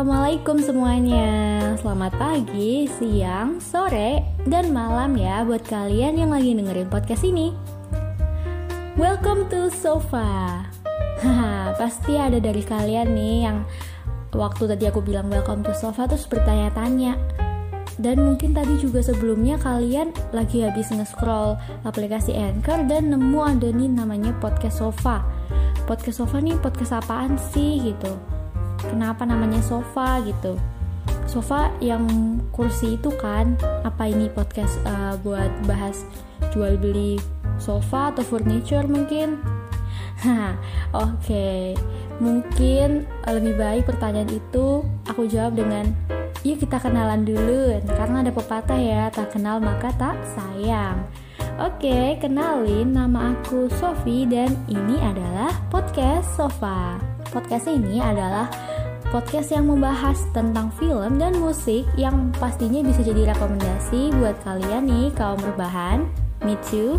assalamualaikum semuanya. Selamat pagi, siang, sore, dan malam ya buat kalian yang lagi dengerin podcast ini. Welcome to Sofa. Haha, pasti ada dari kalian nih yang waktu tadi aku bilang welcome to Sofa terus bertanya-tanya. Dan mungkin tadi juga sebelumnya kalian lagi habis nge-scroll aplikasi Anchor dan nemu ada nih namanya podcast Sofa. Podcast Sofa nih podcast apaan sih gitu kenapa namanya sofa gitu sofa yang kursi itu kan apa ini podcast uh, buat bahas jual beli sofa atau furniture mungkin oke okay. mungkin lebih baik pertanyaan itu aku jawab dengan yuk kita kenalan dulu karena ada pepatah ya tak kenal maka tak sayang Oke, kenalin nama aku Sofi dan ini adalah podcast Sofa. Podcast ini adalah podcast yang membahas tentang film dan musik yang pastinya bisa jadi rekomendasi buat kalian nih kaum berbahan, me too,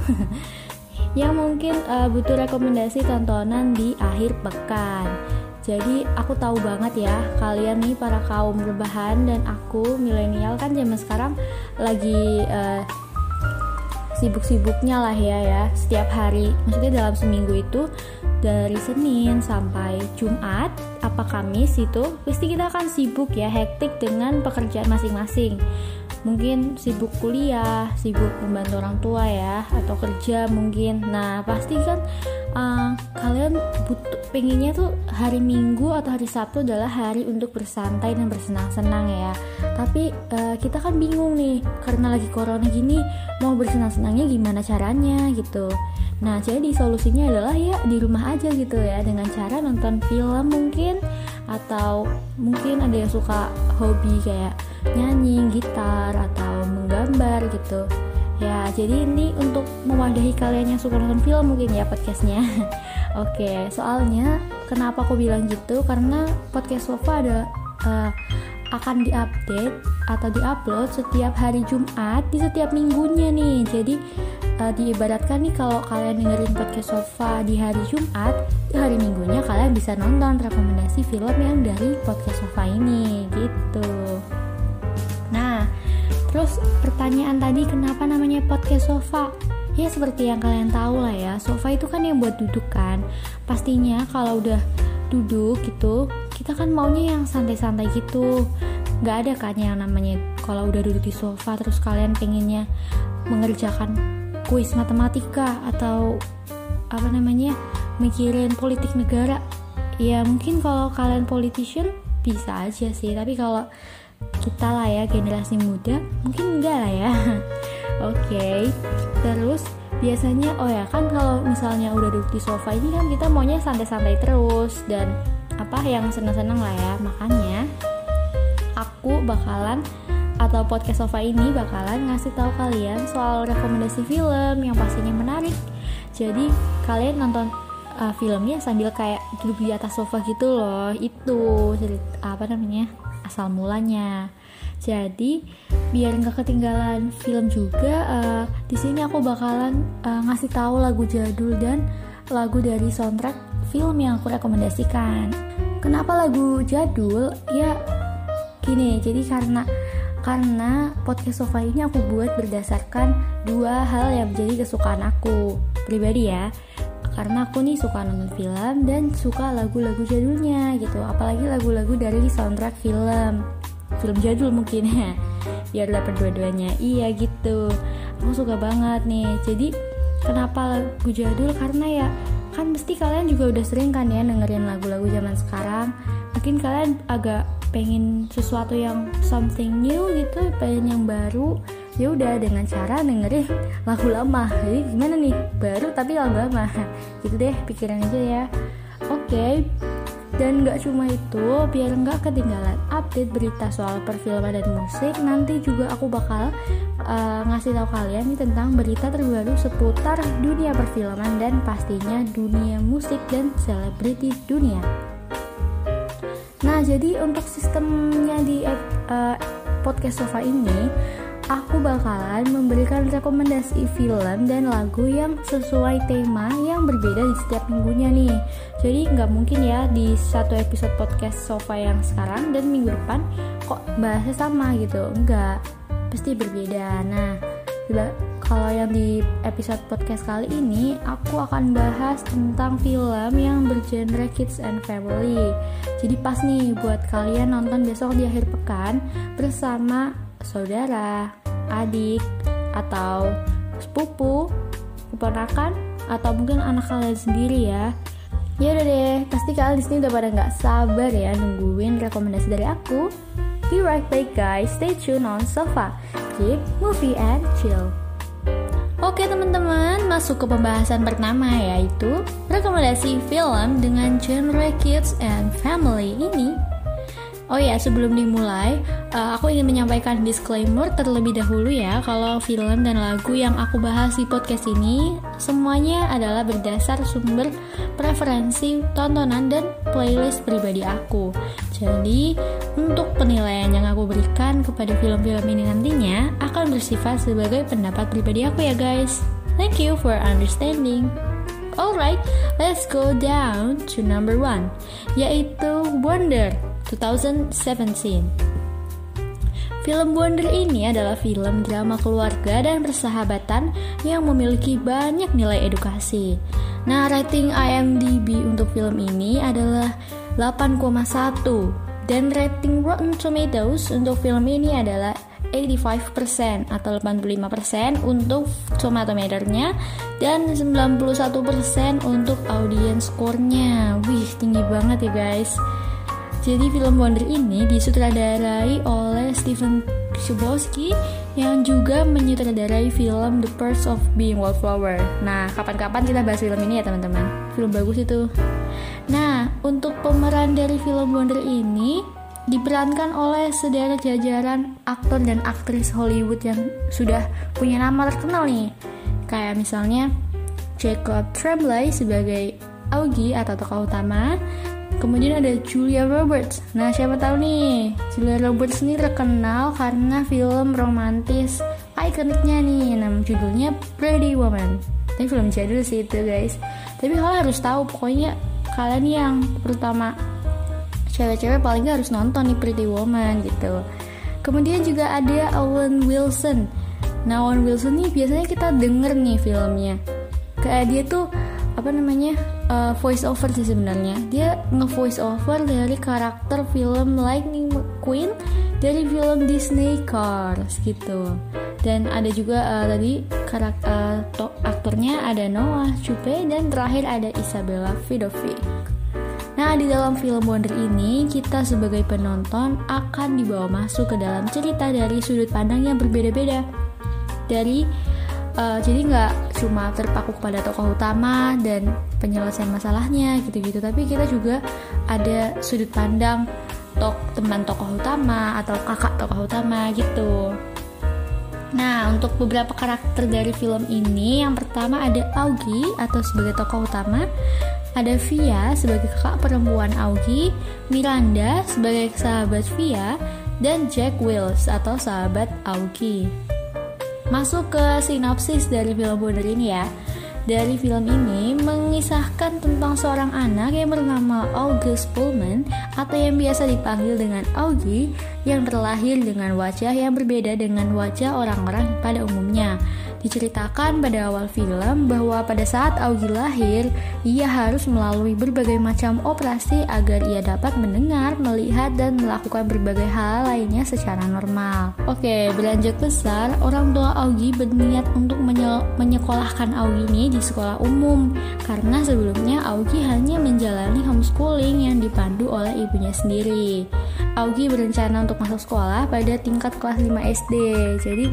yang mungkin uh, butuh rekomendasi tontonan di akhir pekan. Jadi aku tahu banget ya kalian nih para kaum berbahan dan aku milenial kan zaman sekarang lagi uh, sibuk-sibuknya lah ya ya. Setiap hari maksudnya dalam seminggu itu dari Senin sampai Jumat apa Kamis itu pasti kita akan sibuk ya hektik dengan pekerjaan masing-masing mungkin sibuk kuliah, sibuk membantu orang tua ya, atau kerja mungkin. Nah pasti kan uh, kalian butuh pengennya tuh hari Minggu atau hari Sabtu adalah hari untuk bersantai dan bersenang-senang ya. Tapi uh, kita kan bingung nih karena lagi corona gini mau bersenang-senangnya gimana caranya gitu. Nah jadi solusinya adalah ya di rumah aja gitu ya dengan cara nonton film mungkin atau mungkin ada yang suka hobi kayak nyanyi, gitar atau menggambar gitu. Ya, jadi ini untuk mewadahi kalian yang suka nonton film mungkin ya podcastnya. Oke, soalnya kenapa aku bilang gitu? Karena podcast Sofa ada uh, akan diupdate atau diupload setiap hari Jumat di setiap minggunya nih. Jadi uh, diibaratkan nih kalau kalian dengerin podcast Sofa di hari Jumat, di hari Minggunya kalian bisa nonton rekomendasi film yang dari podcast Sofa ini gitu. Nah, terus pertanyaan tadi kenapa namanya podcast Sofa? Ya seperti yang kalian tahu lah ya, sofa itu kan yang buat duduk kan. Pastinya kalau udah duduk gitu, kita kan maunya yang santai-santai gitu. Gak ada kan yang namanya kalau udah duduk di sofa terus kalian pengennya mengerjakan kuis matematika atau apa namanya mikirin politik negara ya mungkin kalau kalian politician bisa aja sih tapi kalau kita lah ya generasi muda mungkin enggak lah ya oke okay. terus biasanya oh ya kan kalau misalnya udah duduk di sofa ini kan kita maunya santai-santai terus dan apa yang seneng-seneng lah ya makanya aku bakalan atau podcast sofa ini bakalan ngasih tahu kalian soal rekomendasi film yang pastinya menarik. Jadi kalian nonton uh, filmnya sambil kayak duduk di atas sofa gitu loh. Itu cerita apa namanya asal mulanya. Jadi biar nggak ketinggalan film juga, uh, di sini aku bakalan uh, ngasih tahu lagu jadul dan lagu dari soundtrack film yang aku rekomendasikan. Kenapa lagu jadul? Ya gini, jadi karena karena podcast sofa ini aku buat berdasarkan dua hal yang menjadi kesukaan aku pribadi ya. Karena aku nih suka nonton film dan suka lagu-lagu jadulnya gitu. Apalagi lagu-lagu dari soundtrack film. Film jadul mungkin ya. Biar dapat dua-duanya iya gitu. Aku suka banget nih. Jadi kenapa lagu jadul? Karena ya kan mesti kalian juga udah sering kan ya dengerin lagu-lagu zaman sekarang. Mungkin kalian agak pengen sesuatu yang something new gitu pengen yang baru. Ya udah dengan cara dengerin lagu lama. Jadi gimana nih? Baru tapi lagu lama. Gitu deh pikiran aja ya. Oke. okay. Dan nggak cuma itu biar nggak ketinggalan update berita soal perfilman dan musik nanti juga aku bakal uh, ngasih tahu kalian nih tentang berita terbaru seputar dunia perfilman dan pastinya dunia musik dan selebriti dunia. Nah, jadi untuk sistemnya di uh, podcast sofa ini, aku bakalan memberikan rekomendasi film dan lagu yang sesuai tema yang berbeda di setiap minggunya nih. Jadi nggak mungkin ya di satu episode podcast Sofa yang sekarang dan minggu depan kok bahasnya sama gitu. Enggak, pasti berbeda. Nah, kalau yang di episode podcast kali ini aku akan bahas tentang film yang bergenre kids and family. Jadi pas nih buat kalian nonton besok di akhir pekan bersama saudara, adik, atau sepupu, keponakan, atau mungkin anak kalian sendiri ya. Ya udah deh, pasti kalian di sini udah pada nggak sabar ya nungguin rekomendasi dari aku. Be right back guys, stay tune on Sofa, keep movie and chill. Oke teman-teman, masuk ke pembahasan pertama yaitu rekomendasi film dengan genre kids and family ini Oh ya, sebelum dimulai, uh, aku ingin menyampaikan disclaimer terlebih dahulu ya, kalau film dan lagu yang aku bahas di podcast ini semuanya adalah berdasar sumber preferensi tontonan dan playlist pribadi aku. Jadi, untuk penilaian yang aku berikan kepada film-film ini nantinya akan bersifat sebagai pendapat pribadi aku ya guys. Thank you for understanding. Alright, let's go down to number one, yaitu Wonder 2017. Film Wonder ini adalah film drama keluarga dan persahabatan yang memiliki banyak nilai edukasi. Nah, rating IMDb untuk film ini adalah 8,1 dan rating Rotten Tomatoes untuk film ini adalah 85% atau 85% untuk tomatometernya dan 91% untuk audience score-nya. Wih, tinggi banget ya guys. Jadi film Wonder ini disutradarai oleh Steven Chbosky yang juga menyutradarai film The Perks of Being Wallflower. Nah, kapan-kapan kita bahas film ini ya teman-teman. Film bagus itu. Nah, untuk pemeran dari film Wonder ini diperankan oleh sederet jajaran aktor dan aktris Hollywood yang sudah punya nama terkenal nih. Kayak misalnya Jacob Tremblay sebagai Augie atau tokoh utama, Kemudian ada Julia Roberts. Nah, siapa tahu nih, Julia Roberts ini terkenal karena film romantis ikoniknya nih, nama judulnya Pretty Woman. Ini film jadul sih itu guys. Tapi kalian harus tahu, pokoknya kalian yang terutama cewek-cewek paling gak harus nonton nih Pretty Woman gitu. Kemudian juga ada Owen Wilson. Nah, Owen Wilson nih biasanya kita denger nih filmnya. Kayak dia tuh apa namanya uh, voice over sih sebenarnya. Dia nge voice over dari karakter film Lightning McQueen dari film Disney Cars gitu. Dan ada juga uh, tadi karakter uh, aktornya ada Noah Chupe dan terakhir ada Isabella Vidovic. Nah, di dalam film Wonder ini, kita sebagai penonton akan dibawa masuk ke dalam cerita dari sudut pandang yang berbeda-beda. Dari uh, jadi nggak cuma terpaku pada tokoh utama dan penyelesaian masalahnya gitu-gitu tapi kita juga ada sudut pandang tok teman tokoh utama atau kakak tokoh utama gitu Nah, untuk beberapa karakter dari film ini, yang pertama ada Augie atau sebagai tokoh utama, ada Via sebagai kakak perempuan Augie, Miranda sebagai sahabat Via, dan Jack Wills atau sahabat Augie. Masuk ke sinopsis dari film Wonder ini ya. Dari film ini mengisahkan tentang seorang anak yang bernama August Pullman atau yang biasa dipanggil dengan Augie yang terlahir dengan wajah yang berbeda dengan wajah orang-orang pada umumnya. Diceritakan pada awal film bahwa pada saat Augie lahir, ia harus melalui berbagai macam operasi agar ia dapat mendengar, melihat, dan melakukan berbagai hal lainnya secara normal. Oke, berlanjut besar, orang tua Augie berniat untuk menye menyekolahkan Augie ini di sekolah umum karena sebelumnya Augie hanya menjalani homeschooling yang dipandu oleh ibunya sendiri. Augie berencana untuk masuk sekolah pada tingkat kelas 5 SD. Jadi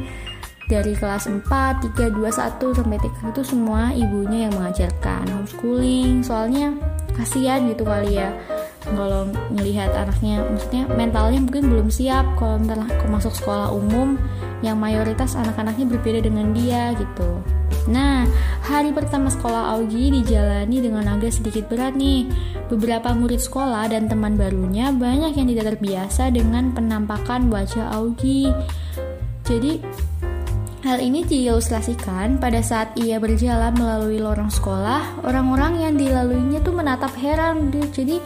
dari kelas 4, 3, 2, 1 sampai 3 itu semua ibunya yang mengajarkan homeschooling soalnya kasihan gitu kali ya kalau melihat anaknya maksudnya mentalnya mungkin belum siap kalau ntar masuk sekolah umum yang mayoritas anak-anaknya berbeda dengan dia gitu Nah, hari pertama sekolah Augie dijalani dengan agak sedikit berat nih. Beberapa murid sekolah dan teman barunya banyak yang tidak terbiasa dengan penampakan wajah Augie. Jadi Hal ini diilustrasikan pada saat ia berjalan melalui lorong sekolah, orang-orang yang dilaluinya tuh menatap heran. Jadi,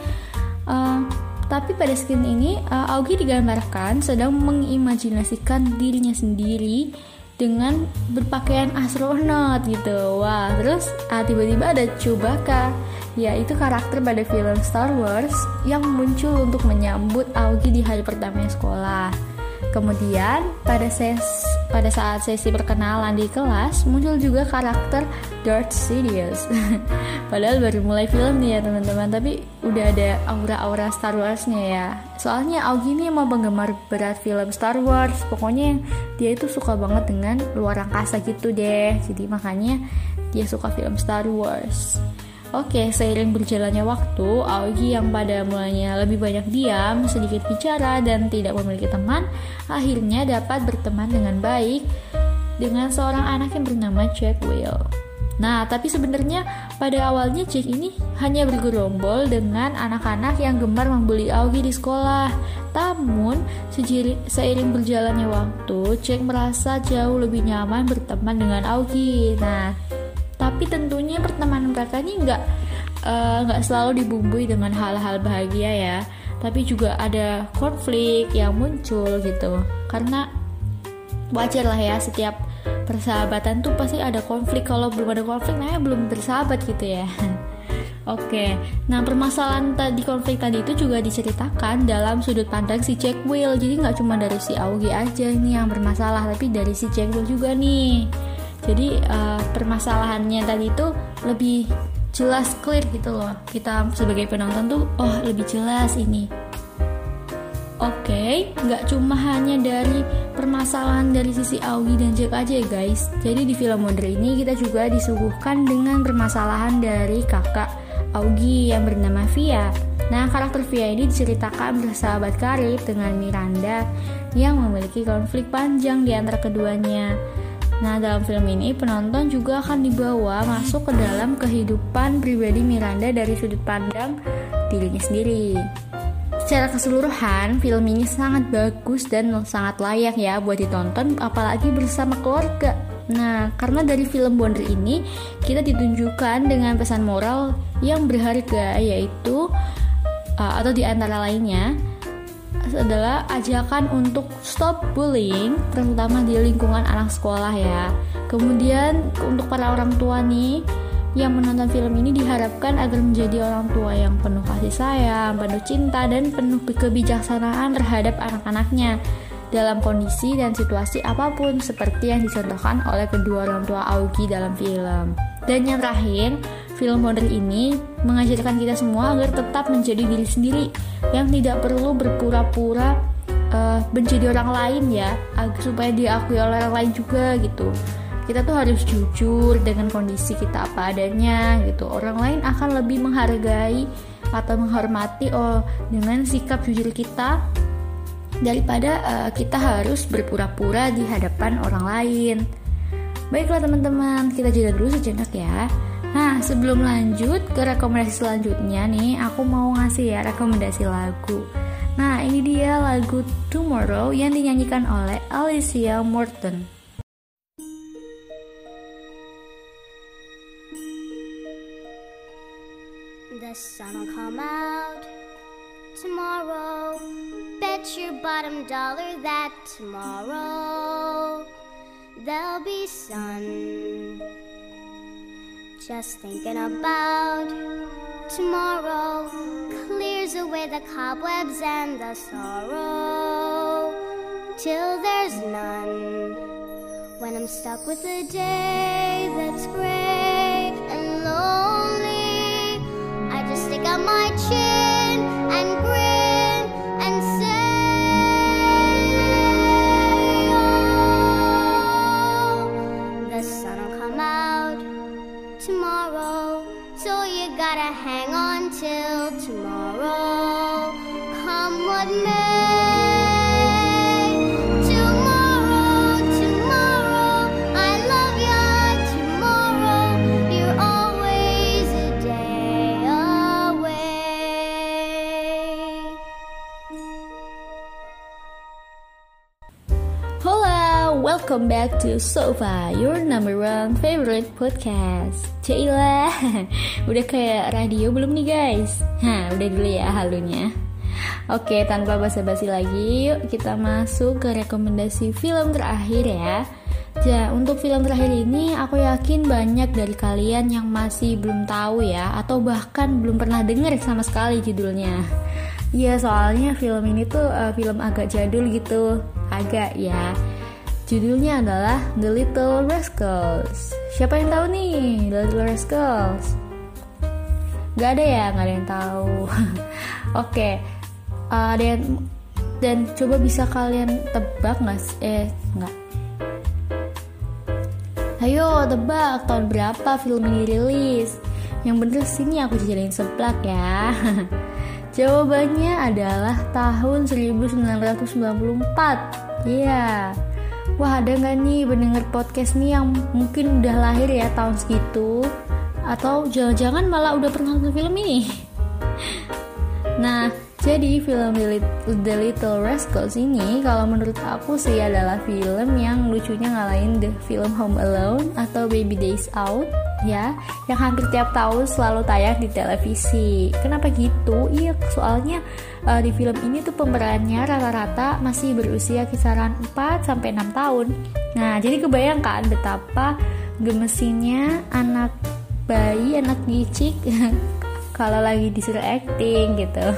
uh, tapi pada scene ini, uh, Augie digambarkan sedang mengimajinasikan dirinya sendiri dengan berpakaian astronot gitu. Wah, terus uh, tiba-tiba ada Chewbacca, yaitu karakter pada film Star Wars yang muncul untuk menyambut Augie di hari pertama sekolah. Kemudian pada ses pada saat sesi perkenalan di kelas muncul juga karakter Darth Sidious. Padahal baru mulai film nih ya teman-teman, tapi udah ada aura-aura Star Wars-nya ya. Soalnya Augie ini emang penggemar berat film Star Wars. Pokoknya dia itu suka banget dengan luar angkasa gitu deh. Jadi makanya dia suka film Star Wars. Oke, seiring berjalannya waktu, Aogi yang pada mulanya lebih banyak diam, sedikit bicara, dan tidak memiliki teman, akhirnya dapat berteman dengan baik dengan seorang anak yang bernama Jack Will. Nah, tapi sebenarnya pada awalnya Jack ini hanya bergerombol dengan anak-anak yang gemar membuli Aogi di sekolah. Namun, seiring berjalannya waktu, Jack merasa jauh lebih nyaman berteman dengan Aogi. Nah, tapi tentunya pertemanan mereka ini nggak eh, nggak uh, selalu dibumbui dengan hal-hal bahagia ya. Tapi juga ada konflik yang muncul gitu. Karena wajar lah ya setiap persahabatan tuh pasti ada konflik. Kalau belum ada konflik namanya belum bersahabat gitu ya. Oke, nah permasalahan tadi konflik tadi itu juga diceritakan dalam sudut pandang si Jack Will. Jadi nggak cuma dari si Augie aja nih yang bermasalah, tapi dari si Jack Will juga nih jadi uh, permasalahannya tadi itu lebih jelas clear gitu loh. Kita sebagai penonton tuh oh lebih jelas ini. Oke okay, nggak cuma hanya dari permasalahan dari sisi Augie dan Jack aja ya guys. Jadi di film Wonder ini kita juga disuguhkan dengan permasalahan dari kakak Augie yang bernama Via. Nah, karakter Via ini diceritakan bersahabat karib dengan Miranda yang memiliki konflik panjang di antara keduanya. Nah, dalam film ini penonton juga akan dibawa masuk ke dalam kehidupan pribadi Miranda dari sudut pandang dirinya sendiri. Secara keseluruhan, film ini sangat bagus dan sangat layak ya buat ditonton apalagi bersama keluarga. Nah, karena dari film Wonder ini kita ditunjukkan dengan pesan moral yang berharga yaitu uh, atau di antara lainnya adalah ajakan untuk stop bullying, terutama di lingkungan anak sekolah ya. Kemudian untuk para orang tua nih yang menonton film ini diharapkan agar menjadi orang tua yang penuh kasih sayang, penuh cinta, dan penuh kebijaksanaan terhadap anak-anaknya dalam kondisi dan situasi apa pun seperti yang dicontohkan oleh kedua orang tua Augie dalam film. Dan yang terakhir, film modern ini mengajarkan kita semua agar tetap menjadi diri sendiri yang tidak perlu berpura-pura uh, menjadi orang lain ya agar supaya diakui oleh orang lain juga gitu. Kita tuh harus jujur dengan kondisi kita apa adanya gitu. Orang lain akan lebih menghargai atau menghormati oh dengan sikap jujur kita daripada uh, kita harus berpura-pura di hadapan orang lain. Baiklah teman-teman kita jeda dulu sejenak ya Nah, sebelum lanjut ke rekomendasi selanjutnya nih, aku mau ngasih ya rekomendasi lagu. Nah, ini dia lagu Tomorrow yang dinyanyikan oleh Alicia Morton. The sun will come out tomorrow. Bet your bottom dollar that tomorrow there'll be sun. Just thinking about tomorrow clears away the cobwebs and the sorrow till there's none. When I'm stuck with a day that's gray and lonely, I just stick out my chin welcome back to Sofa, your number one favorite podcast. Cila, udah kayak radio belum nih guys? Hah, udah dulu ya halunya. Oke, tanpa basa-basi lagi, yuk kita masuk ke rekomendasi film terakhir ya. Ya, untuk film terakhir ini aku yakin banyak dari kalian yang masih belum tahu ya atau bahkan belum pernah dengar sama sekali judulnya. Iya, soalnya film ini tuh uh, film agak jadul gitu. Agak ya Judulnya adalah The Little Rascals. Siapa yang tahu nih The Little Rascals? Gak ada ya, gak ada yang tahu. Oke, okay. uh, dan dan coba bisa kalian tebak nggak? Eh, nggak. Ayo tebak tahun berapa film ini rilis? Yang bener sini aku jadiin seblak ya. Jawabannya adalah tahun 1994. Iya. Yeah. Wah ada nggak nih pendengar podcast nih yang mungkin udah lahir ya tahun segitu? Atau jangan-jangan malah udah pernah nonton film ini? Nah jadi film The Little Rascals ini kalau menurut aku sih adalah film yang lucunya ngalahin the film Home Alone atau Baby Days Out ya yang hampir tiap tahun selalu tayang di televisi. Kenapa gitu? Iya soalnya uh, di film ini tuh pemerannya rata-rata masih berusia kisaran 4 sampai 6 tahun. Nah, jadi kebayangkan betapa gemesinnya anak bayi, anak gicik kalau lagi disuruh acting gitu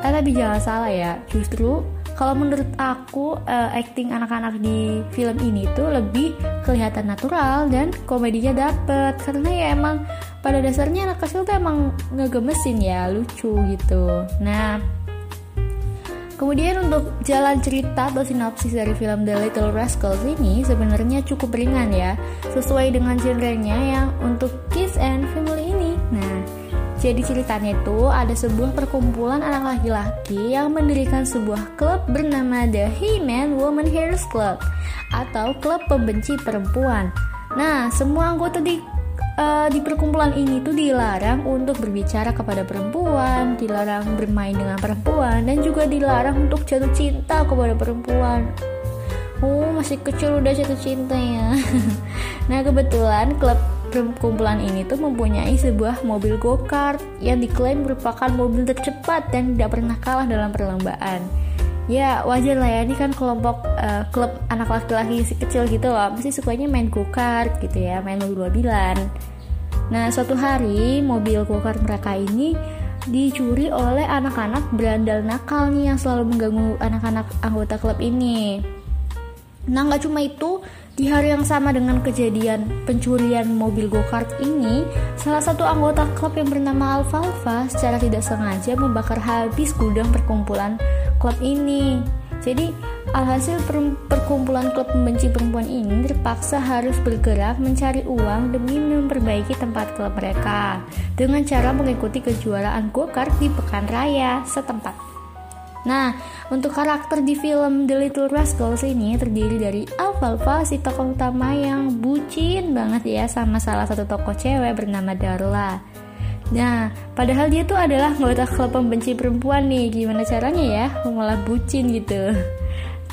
eh, tapi jangan salah ya. Justru kalau menurut aku uh, acting anak-anak di film ini tuh lebih kelihatan natural dan komedinya dapet. Karena ya emang pada dasarnya anak kecil tuh emang ngegemesin ya lucu gitu. Nah Kemudian untuk jalan cerita atau sinopsis dari film The Little Rascals ini sebenarnya cukup ringan ya, sesuai dengan genrenya yang untuk kids and family ini. Jadi ceritanya itu ada sebuah perkumpulan anak laki-laki yang mendirikan sebuah klub bernama The He-Man Woman Heroes Club atau klub pembenci perempuan. Nah, semua anggota di uh, di perkumpulan ini tuh dilarang untuk berbicara kepada perempuan, dilarang bermain dengan perempuan, dan juga dilarang untuk jatuh cinta kepada perempuan. Oh, masih kecil udah jatuh cinta ya. nah, kebetulan klub perkumpulan ini tuh mempunyai sebuah mobil go-kart yang diklaim merupakan mobil tercepat dan tidak pernah kalah dalam perlombaan. Ya wajar lah ya ini kan kelompok uh, klub anak laki-laki si kecil gitu loh. Mesti sukanya main go-kart gitu ya Main mobil mobilan. Nah suatu hari mobil go-kart mereka ini dicuri oleh anak-anak berandal nakal nih Yang selalu mengganggu anak-anak anggota klub ini. Nah nggak cuma itu di hari yang sama dengan kejadian pencurian mobil go-kart ini, salah satu anggota klub yang bernama Alfalfa secara tidak sengaja membakar habis gudang perkumpulan klub ini. Jadi, alhasil per perkumpulan klub pembenci perempuan ini terpaksa harus bergerak mencari uang demi memperbaiki tempat klub mereka dengan cara mengikuti kejuaraan go-kart di pekan raya setempat. Nah, untuk karakter di film The Little Rascals ini terdiri dari Alfalfa, si tokoh utama yang bucin banget ya sama salah satu tokoh cewek bernama Darla. Nah, padahal dia tuh adalah anggota klub pembenci perempuan nih. Gimana caranya ya malah bucin gitu.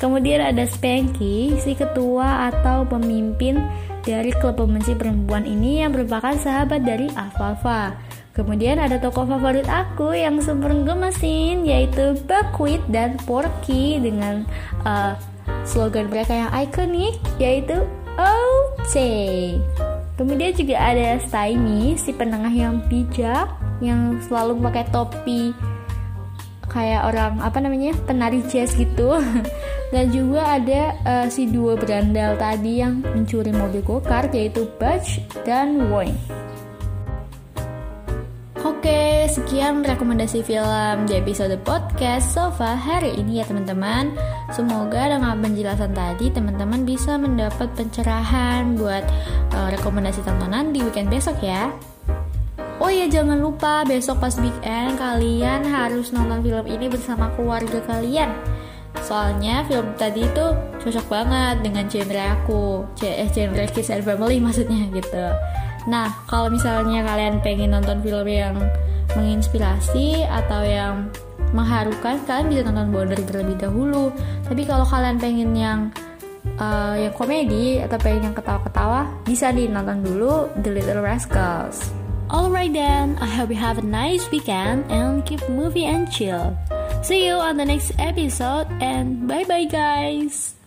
Kemudian ada Spanky, si ketua atau pemimpin dari klub pembenci perempuan ini yang merupakan sahabat dari Alfalfa. Kemudian ada tokoh favorit aku yang super gemesin yaitu Buckwheat dan Porky dengan uh, slogan mereka yang ikonik yaitu OC. Kemudian juga ada Stymie, si penengah yang bijak yang selalu pakai topi kayak orang apa namanya penari jazz gitu dan juga ada uh, si dua berandal tadi yang mencuri mobil go-kart yaitu Butch dan Wayne. Oke, sekian rekomendasi film di episode podcast Sofa hari ini ya teman-teman. Semoga dengan penjelasan tadi teman-teman bisa mendapat pencerahan buat uh, rekomendasi tontonan di weekend besok ya. Oh iya jangan lupa besok pas weekend kalian harus nonton film ini bersama keluarga kalian. Soalnya film tadi itu cocok banget dengan genre aku, eh genre kids and family maksudnya gitu. Nah, kalau misalnya kalian pengen nonton film yang menginspirasi atau yang mengharukan, kalian bisa nonton Border terlebih dahulu. Tapi kalau kalian pengen yang uh, yang komedi atau pengen yang ketawa-ketawa bisa nih nonton dulu The Little Rascals. Alright then, I hope you have a nice weekend and keep movie and chill. See you on the next episode and bye bye guys.